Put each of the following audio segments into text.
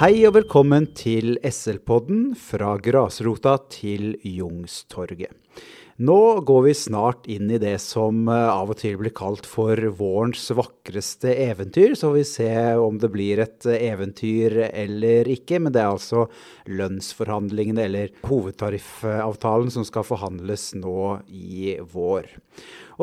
Hei og velkommen til SL-podden fra grasrota til Jungstorget. Nå går vi snart inn i det som eh, av og til blir kalt for vårens vakreste eventyr. Så vi ser om det blir et eventyr eller ikke. Men det er altså lønnsforhandlingene eller hovedtariffavtalen som skal forhandles nå i vår.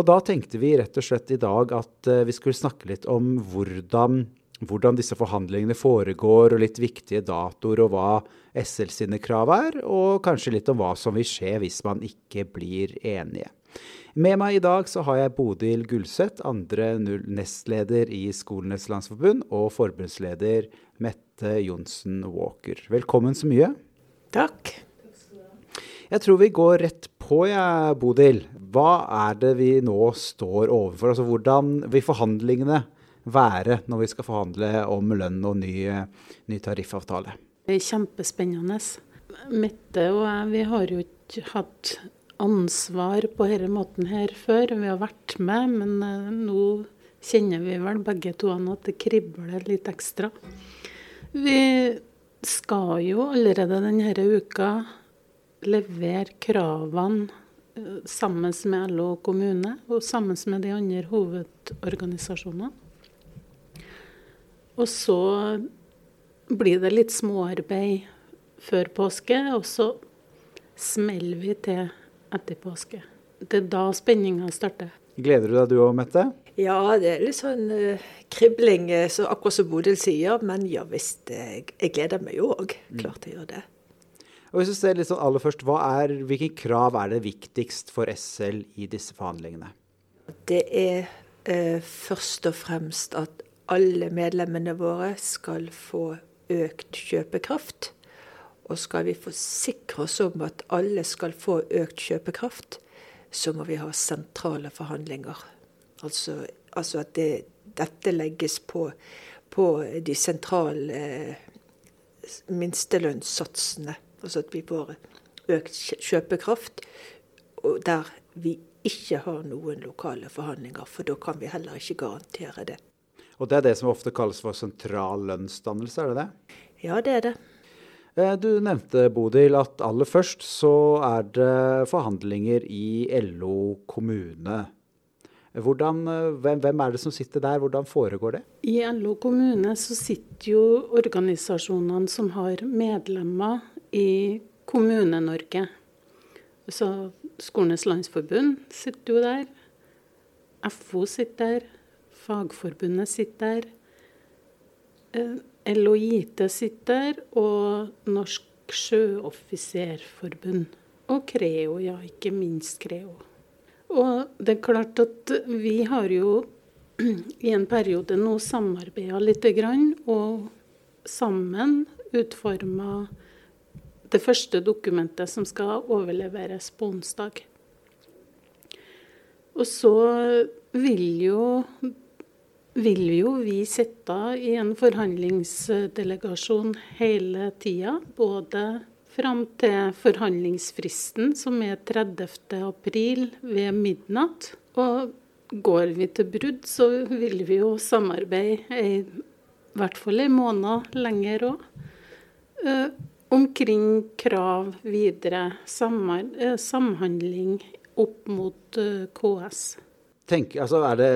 Og da tenkte vi rett og slett i dag at eh, vi skulle snakke litt om hvordan hvordan disse forhandlingene foregår, og litt viktige datoer og hva SL sine krav er, og kanskje litt om hva som vil skje hvis man ikke blir enige. Med meg i dag så har jeg Bodil Gulseth, andre nestleder i Skolenes landsforbund, og forbundsleder Mette Johnsen Walker. Velkommen så mye. Takk. Jeg tror vi går rett på, jeg, Bodil. Hva er det vi nå står overfor? Altså hvordan vil forhandlingene være når vi skal forhandle om lønn og ny, ny tariffavtale? Det er kjempespennende. Mette og jeg vi har jo ikke hatt ansvar på denne måten her før. Vi har vært med, men eh, nå kjenner vi vel begge to at det kribler litt ekstra. Vi skal jo allerede denne uka levere kravene eh, sammen med LO kommune og sammen med de andre hovedorganisasjonene. Og så blir det litt småarbeid før påske, og så smeller vi til etter påske. Det er da spenninga starter. Gleder du deg du òg, Mette? Ja, det er litt sånn uh, kribling, eh, så akkurat som Bodil sier. Men ja visst, jeg, jeg gleder meg jo òg. Mm. Klart jeg gjør det. Og hvis du ser litt sånn aller først, er, Hvilke krav er det viktigst for SL i disse forhandlingene? Det er uh, først og fremst at alle medlemmene våre skal få økt kjøpekraft. Og skal vi forsikre oss om at alle skal få økt kjøpekraft, så må vi ha sentrale forhandlinger. Altså, altså at det, dette legges på, på de sentrale eh, minstelønnssatsene. Altså at vi får økt kjøpekraft der vi ikke har noen lokale forhandlinger. For da kan vi heller ikke garantere det. Og det er det som ofte kalles for sentral lønnsdannelse, er det det? Ja, det er det. Eh, du nevnte, Bodil, at aller først så er det forhandlinger i LO kommune. Hvordan, eh, hvem, hvem, er det som sitter der, hvordan foregår det? I LO kommune så sitter jo organisasjonene som har medlemmer i Kommune-Norge. Så Skolenes landsforbund sitter jo der. FO sitter der. Fagforbundet sitter der. Eh, LHIT sitter og Norsk sjøoffiserforbund. Og Creo, ja, ikke minst Creo. Og det er klart at vi har jo i en periode nå samarbeida lite grann, og sammen utforma det første dokumentet som skal overleveres på onsdag. Og så vil jo vil jo vi sitte i en forhandlingsdelegasjon hele tida. Både fram til forhandlingsfristen, som er 30. april ved midnatt. Og går vi til brudd, så vil vi jo samarbeide i hvert fall en måned lenger òg. Eh, omkring krav videre, eh, samhandling opp mot eh, KS. Tenk, altså er det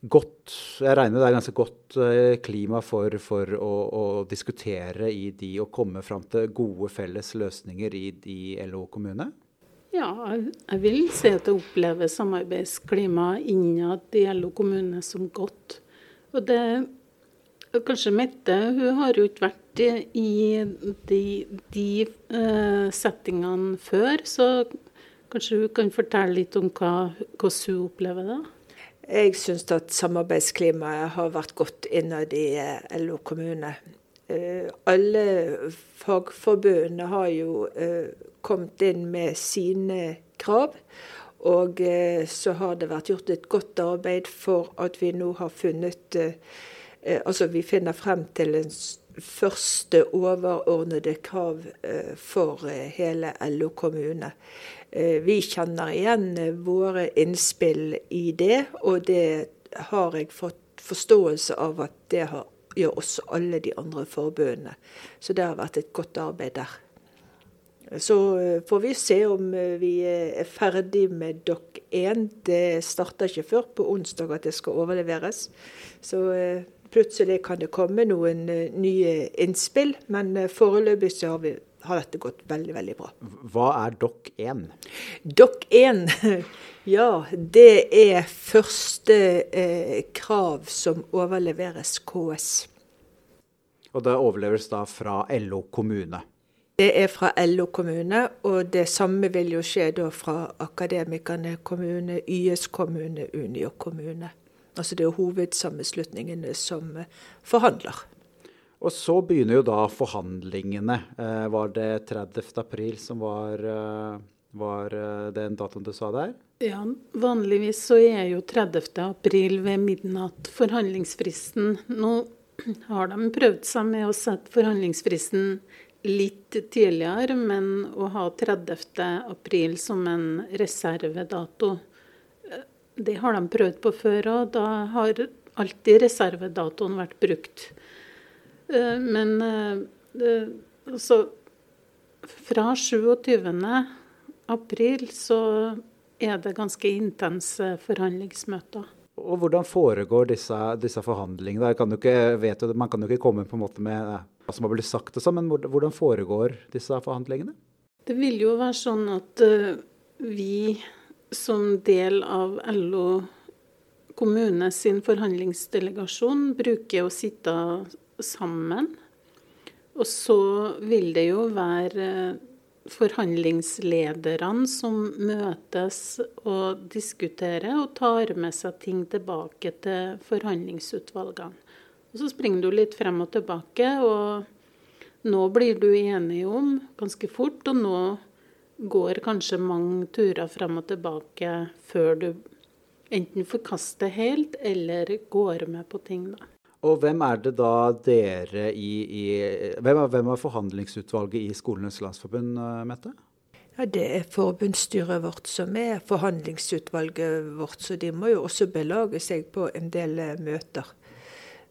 godt Jeg regner det er ganske godt eh, klima for, for å, å, diskutere i de og komme fram til gode felles løsninger i, i LO kommune? Ja, jeg vil si at jeg opplever samarbeidsklimaet innad i LO kommune som godt. Og det Kanskje Mette hun har jo ikke vært i de, de uh, settingene før, så kanskje hun kan fortelle litt om hva, hvordan hun opplever det? Jeg syns at samarbeidsklimaet har vært godt innad i eh, LO kommune. Eh, alle fagforbundene har jo eh, kommet inn med sine krav. Og så har det vært gjort et godt arbeid for at vi nå har funnet Altså vi finner frem til en første overordnede krav for hele LO kommune. Eh, vi kjenner igjen eh, våre innspill i det, og det har jeg fått forståelse av at det har gjør også alle de andre forbundene. Så det har vært et godt arbeid der. Så eh, får vi se om eh, vi er ferdig med dokk 1. Det starter ikke før på onsdag at det skal overleveres. Så eh, plutselig kan det komme noen nye innspill, men foreløpig så har, vi, har dette gått veldig, veldig bra. Hva er dokk 1? Dokk 1, ja det er første eh, krav som overleveres KS. Og det overleveres da fra LO kommune? Det er fra LO kommune, og det samme vil jo skje da fra Akademikerne kommune, YS kommune, Unio kommune. Altså det er hovedsammenslutningene som eh, forhandler. Og så begynner jo da forhandlingene. Eh, var det 30. april som var, eh, var den datoen du sa der? Ja, vanligvis så er jo 30. april ved midnatt forhandlingsfristen. Nå har de prøvd seg med å sette forhandlingsfristen litt tidligere, men å ha 30. april som en reservedato, det har de prøvd på før òg. Da har alltid reservedatoen vært brukt. Eh, men eh, altså Fra 27. april så er det ganske intense forhandlingsmøter. Og Hvordan foregår disse, disse forhandlingene? Kan ikke, vet, man kan jo ikke komme på en måte med hva som har blitt sagt, og sånn, men hvordan foregår disse forhandlingene? Det vil jo være sånn at vi som del av LO kommune sin forhandlingsdelegasjon bruker å sitte sammen. Og så vil det jo være forhandlingslederne som møtes og diskuterer og tar med seg ting tilbake til forhandlingsutvalgene. Og så springer du litt frem og tilbake, og nå blir du enig om ganske fort, og nå går kanskje mange turer frem og tilbake før du enten forkaster helt eller går med på ting, da. Og hvem er det da dere i, i hvem, er, hvem, er, forhandlingsutvalget i Skolenes landsforbund, eh, Mette? Ja, Det er forbundsstyret vårt som er forhandlingsutvalget vårt, så de må jo også belage seg på en del eh, møter.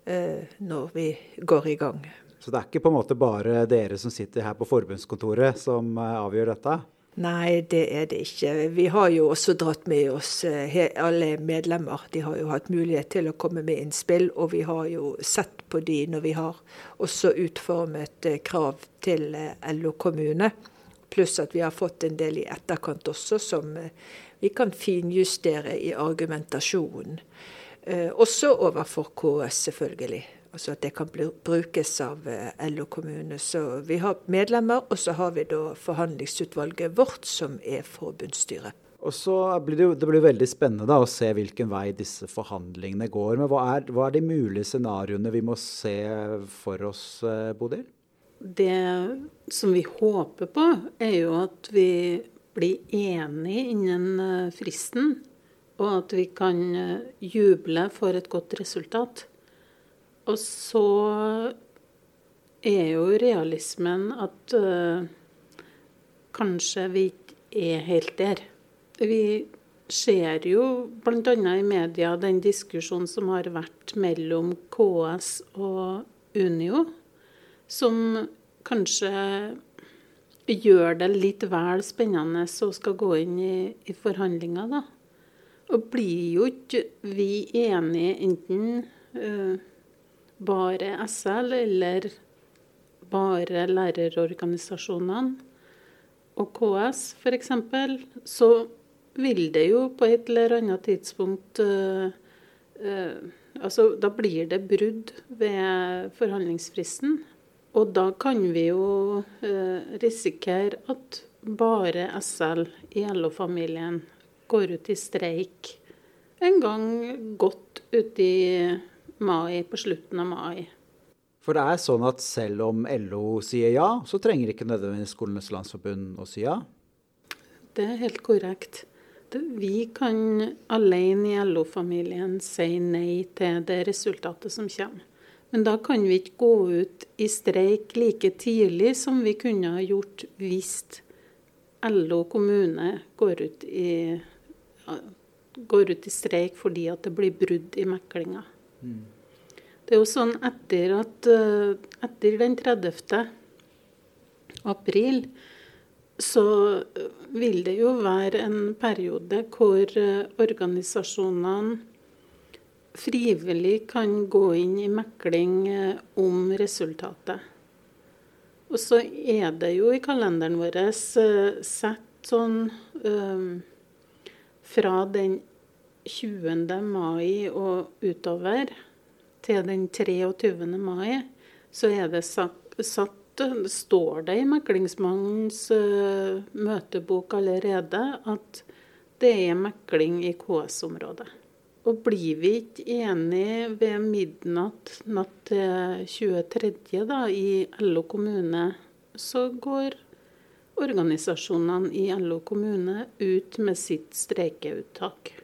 Eh, når vi går i gang. Så det er ikke på en måte bare dere som sitter her på forbundskontoret som eh, avgjør dette? Nei, det er det ikke. Vi har jo også dratt med oss eh, alle medlemmer. De har jo hatt mulighet til å komme med innspill, og vi har jo sett på de når vi har også utformet krav til LO kommune. Pluss at vi har fått en del i etterkant også som vi kan finjustere i argumentasjonen. Eh, også overfor KS, selvfølgelig. Altså at det kan brukes av eh, LO kommune. Så vi har medlemmer, og så har vi da forhandlingsutvalget vårt, som er forbundsstyret. Og så blir det, jo, det blir veldig spennende da, å se hvilken vei disse forhandlingene går. Men hva er, hva er de mulige scenarioene vi må se for oss, eh, Bodil? Det som vi håper på, er jo at vi blir enige innen fristen og at vi kan eh, juble for et godt resultat. Og så er jo realismen at uh, kanskje vi ikke er helt der. Vi ser jo bl.a. i media den diskusjonen som har vært mellom KS og Unio, som kanskje gjør det litt vel spennende å skal gå inn i, i forhandlinger, da. Og blir jo ikke vi enige enten uh, bare SL eller bare lærerorganisasjonene og KS f.eks., så vil det jo på et eller annet tidspunkt uh, uh, Altså, da blir det brudd ved forhandlingsfristen. Og da kan vi jo risikere at bare SL i LO-familien går ut i streik en gang godt uti mai, på slutten av mai. For det er sånn at selv om LO sier ja, så trenger ikke nødvendigvis Skolenes landsforbund å si ja? Det er helt korrekt. Vi kan alene i LO-familien si nei til det resultatet som kommer. Men da kan vi ikke gå ut i streik like tidlig som vi kunne ha gjort hvis LO kommune går ut i går ut i streik fordi at det blir brudd i meklinga. Det er jo sånn etter at eh, etter den 30. april så vil det jo være en periode hvor eh, organisasjonene frivillig kan gå inn i mekling eh, om resultatet. Og så er det jo i kalenderen vår sett sånn um, fra den 20. mai og utover til den 23. mai, så er det satt, står det i meklingsmannens uh, møtebok allerede at det er mekling i KS-området. Og blir vi ikke enige ved midnatt natt til 23. Da, i LO kommune, så går organisasjonene i LO kommune ut med sitt streikeuttak.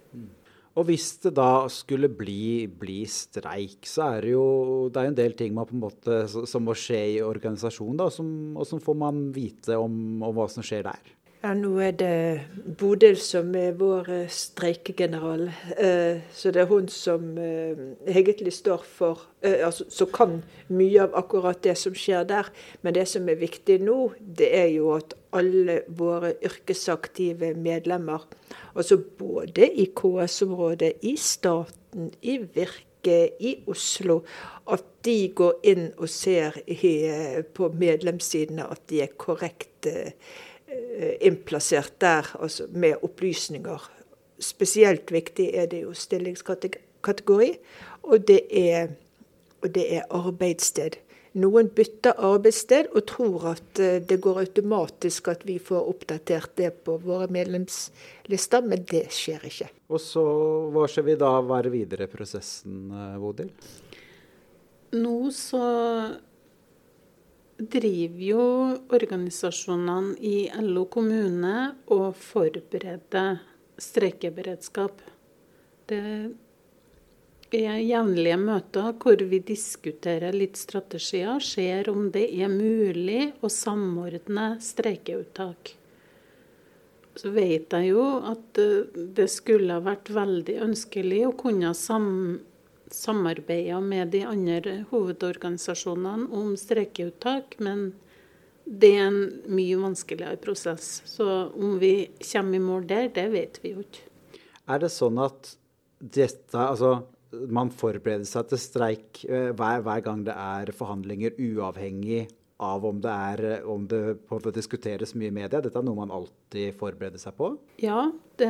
Og hvis det da skulle bli, bli, streik, så er det jo det er en del ting en måte, som må skje i organisasjonen. da, Og så får man vite om, om, hva som skjer der. Ja, Nå er det Bodil som er vår eh, streikegeneral. Eh, så det er hun som eh, egentlig står for altså, Som kan mye av akkurat det som skjer der. Men det som er viktig nå, det er jo at alle våre yrkesaktive medlemmer Altså både i KS-området, i staten, i Virke, i Oslo. At de går inn og ser på medlemssidene at de er korrekt eh, innplassert der, altså med opplysninger. Spesielt viktig er det jo stillingskategori, og det er, og det er arbeidssted. Noen bytter arbeidssted og tror at eh, det går automatisk at vi får oppdatert det på våre medlemslister, men det skjer ikke. Og så Hva skal vi da være videre i prosessen, eh, Bodil? Nå så driver jo organisasjonene i LO kommune og forbereder streikeberedskap. Det er jevnlige møter hvor vi diskuterer litt strategier, ser om det er mulig å samordne streikeuttak. Så vet jeg jo at eh, det skulle vært veldig ønskelig å kunne sam samarbeide med de andre hovedorganisasjonene om streikeuttak, men det er en mye vanskeligere prosess. Så om vi kommer i mål der, det vet vi jo ikke. Er det sånn at dette, altså man forbereder seg til streik eh, hver, hver, gang det er forhandlinger, uavhengig av om det, er, om det på en diskuteres mye i media? Dette er noe man alltid forbereder seg på? Ja, det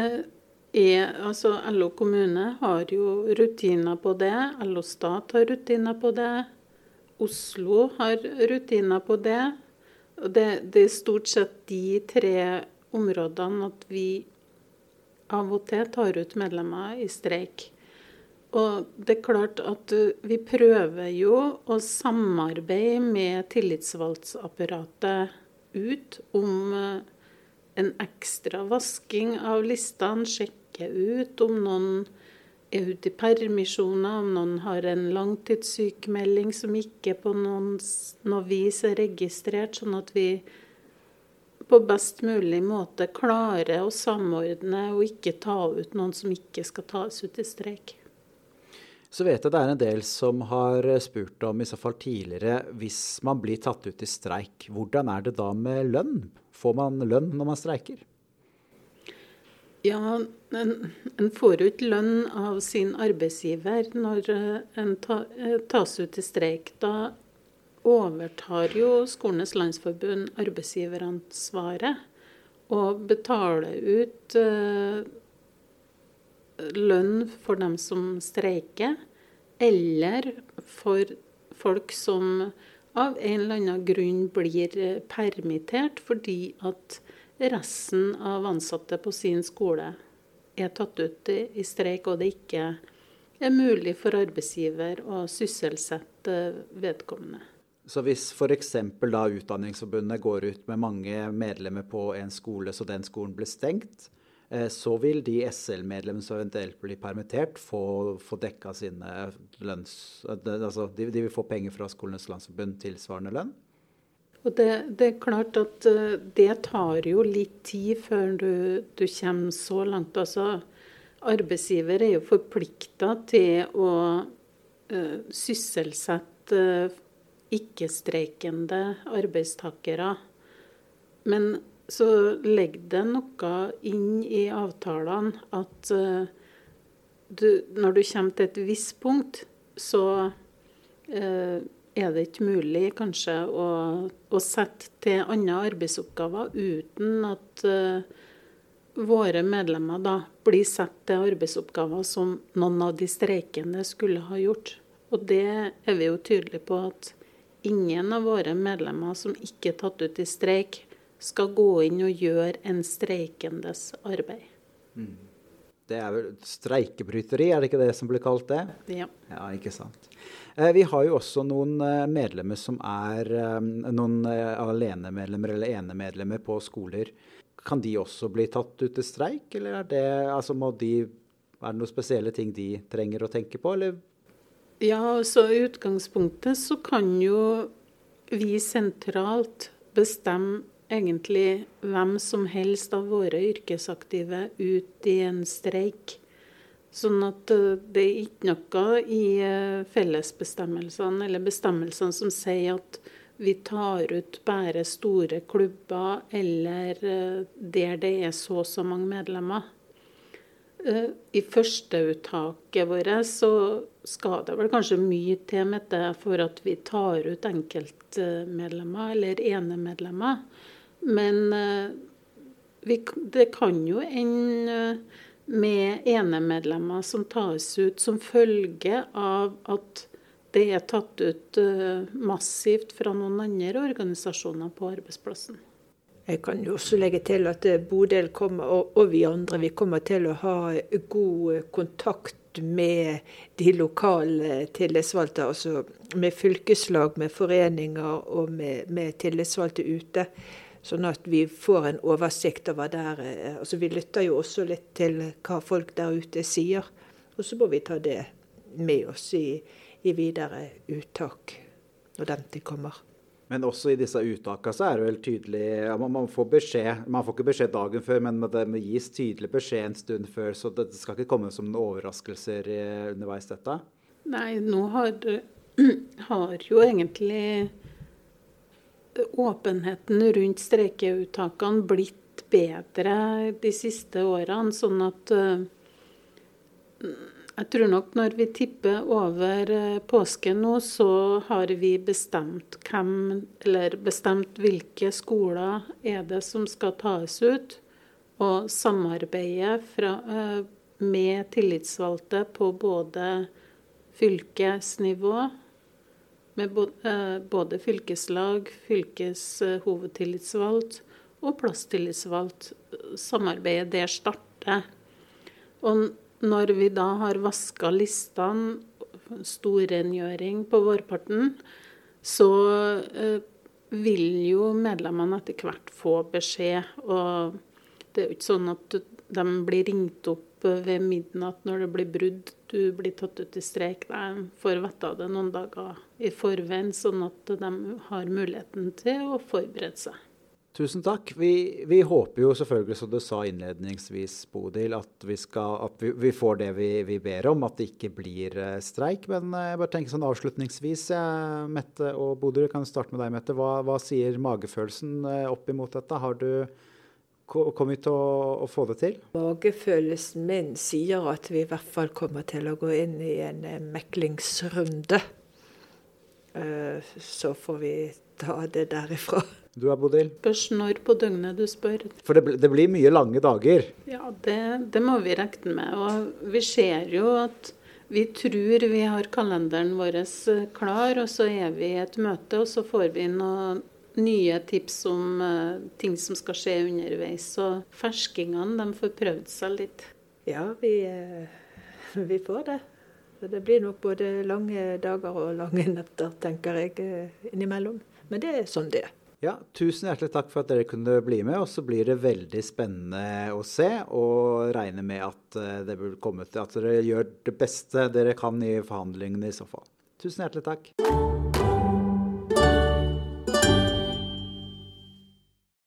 er Altså, LO kommune har jo rutiner på det. LO stat har rutiner på det. Oslo har rutiner på det. Det, det er stort sett de tre områdene at vi av og til tar ut medlemmer i streik. Og det er klart at uh, vi prøver jo å samarbeide med tillitsvalgtapparatet ut om uh, en ekstra vasking av listene, sjekke ut om noen er ute i permisjoner, om noen har en langtidssykemelding som ikke på noen, noe vis er registrert, sånn at vi på best mulig måte klarer å samordne og ikke ta ut noen som ikke skal tas ut i streik. Så vet jeg det er en del som har spurt om, i så fall tidligere, hvis man blir tatt ut i streik, hvordan er det da med lønn? Får man lønn når man streiker? Ja, en, en får ut lønn av sin arbeidsgiver når en ta, tas ut i streik. Da overtar jo Skolenes landsforbund arbeidsgiveransvaret og betaler ut eh, lønn for dem som streiker, eller for folk som av en eller annen grunn blir permittert fordi at resten av ansatte på sin skole er tatt ut i streik, og det ikke er mulig for arbeidsgiver å sysselsette vedkommende. Så hvis f.eks. da Utdanningsforbundet går ut med mange medlemmer på en skole, så den skolen blir stengt, Eh, så vil de SL-medlemmene som eventuelt blir permittert, få, få dekka sine lønns... Altså, de, de, vil få penger fra Skolenes landsforbund tilsvarende lønn. Og det, det, er klart at eh, det tar jo litt tid før du, du kommer så langt. Altså, arbeidsgiver er jo forplikta til å uh, sysselsette uh, ikke-streikende arbeidstakere. Men så legger det noe inn i avtalene at uh, du, når du kommer til et visst punkt, så uh, er det ikke mulig kanskje å, å sette til andre arbeidsoppgaver uten at uh, våre medlemmer da blir satt til arbeidsoppgaver som noen av de streikende skulle ha gjort. Og det er vi jo tydelige på at ingen av våre medlemmer som ikke er tatt ut i streik, skal gå inn og gjøre en streikendes arbeid. Mm. Det er vel streikebryteri, er det ikke det som blir kalt det? Ja. ja ikke sant. Eh, vi har jo også noen eh, medlemmer som er eh, noen alenemedlemmer eller enemedlemmer på skoler. Kan de også bli tatt ut til streik, eller er det, altså de, er det noen spesielle ting de trenger å tenke på, eller? Ja, så i utgangspunktet så kan jo vi sentralt bestemme egentlig hvem som helst av våre yrkesaktive ut i en streik. Sånn at eh, det er ikke noe i eh, fellesbestemmelsene eller bestemmelsene som sier at vi tar ut bare store klubber eller eh, der det er så og så mange medlemmer. I førsteuttaket vårt så skal det vel kanskje mye til med det for at vi tar ut enkeltmedlemmer eller enemedlemmer. Men eh, vi, det kan jo ende med enemedlemmer som tas ut som følge av at det er tatt ut eh, massivt fra noen andre organisasjoner på arbeidsplassen. Jeg kan jo også legge til at eh, Bodel kommer, og vi andre vi kommer til å ha god kontakt med de lokale tillitsvalgte. Altså med fylkeslag, med foreninger og med, med tillitsvalgte ute. Sånn at vi får en oversikt over der. Eh, altså Vi lytter jo også litt til hva folk der ute sier. Og så må vi ta det med oss i, i videre uttak når den tid kommer. Men også i disse uttakene så er det vel tydelig ja, man, man, får beskjed, man får ikke beskjed dagen før, men det gis tydelig beskjed en stund før. Så det skal ikke komme som noen overraskelser underveis, dette? Nei, nå har, har jo egentlig åpenheten rundt streikeuttakene blitt bedre de siste årene. Sånn at uh, jeg tror nok når vi tipper over uh, påske nå, så har vi bestemt hvem, eller bestemt hvilke skoler er det som skal tas ut. Og samarbeide fra, uh, med tillitsvalgte på både fylkesnivå med eh, både fylkeslag, fylkeshovedtillitsvalgt og plasstillitsvalgt. Samarbeidet der starter. Og når vi da har vaska listene, storrengjøring på vårparten, så eh, vil jo medlemmene etter hvert få beskjed. Og det er jo ikke sånn at de blir ringt opp ved midnatt når det blir brudd, du blir tatt ut i streik. De får vite det noen dager i forveien, sånn at de har muligheten til å forberede seg. Tusen takk. Vi, vi håper jo selvfølgelig, som du sa innledningsvis, Bodil, at vi, skal, at vi, vi får det vi, ber om, at det ikke blir uh, streik. Men uh, jeg bare tenker sånn avslutningsvis, uh, Mette og Bodil, kan starte med deg, Mette. Hva, hva sier magefølelsen opp imot dette? Har du Kommer vi til å, å, få det til? Magefølelsen min sier at vi i hvert fall kommer til å gå inn i en eh, meklingsrunde. Uh, så får vi ta det derifra. Du er Bodil? Spørs når på døgnet du spør. For det, det blir mye lange dager? Ja, det, det, må vi regne med. Og vi ser jo at vi tror vi har kalenderen vår klar, og så er vi i et møte, og så får vi noe nye tips om uh, ting som skal skje underveis. Så ferskingene de får prøvd seg litt. Ja, vi, uh, vi får det. Det blir nok både lange dager og lange netter, tenker jeg, uh, innimellom. Men det er sånn det er. Ja, Tusen hjertelig takk for at dere kunne bli med. Og så blir det veldig spennende å se, og regne med at det vil komme til at dere gjør det beste dere kan i forhandlingene i så fall. Tusen hjertelig takk.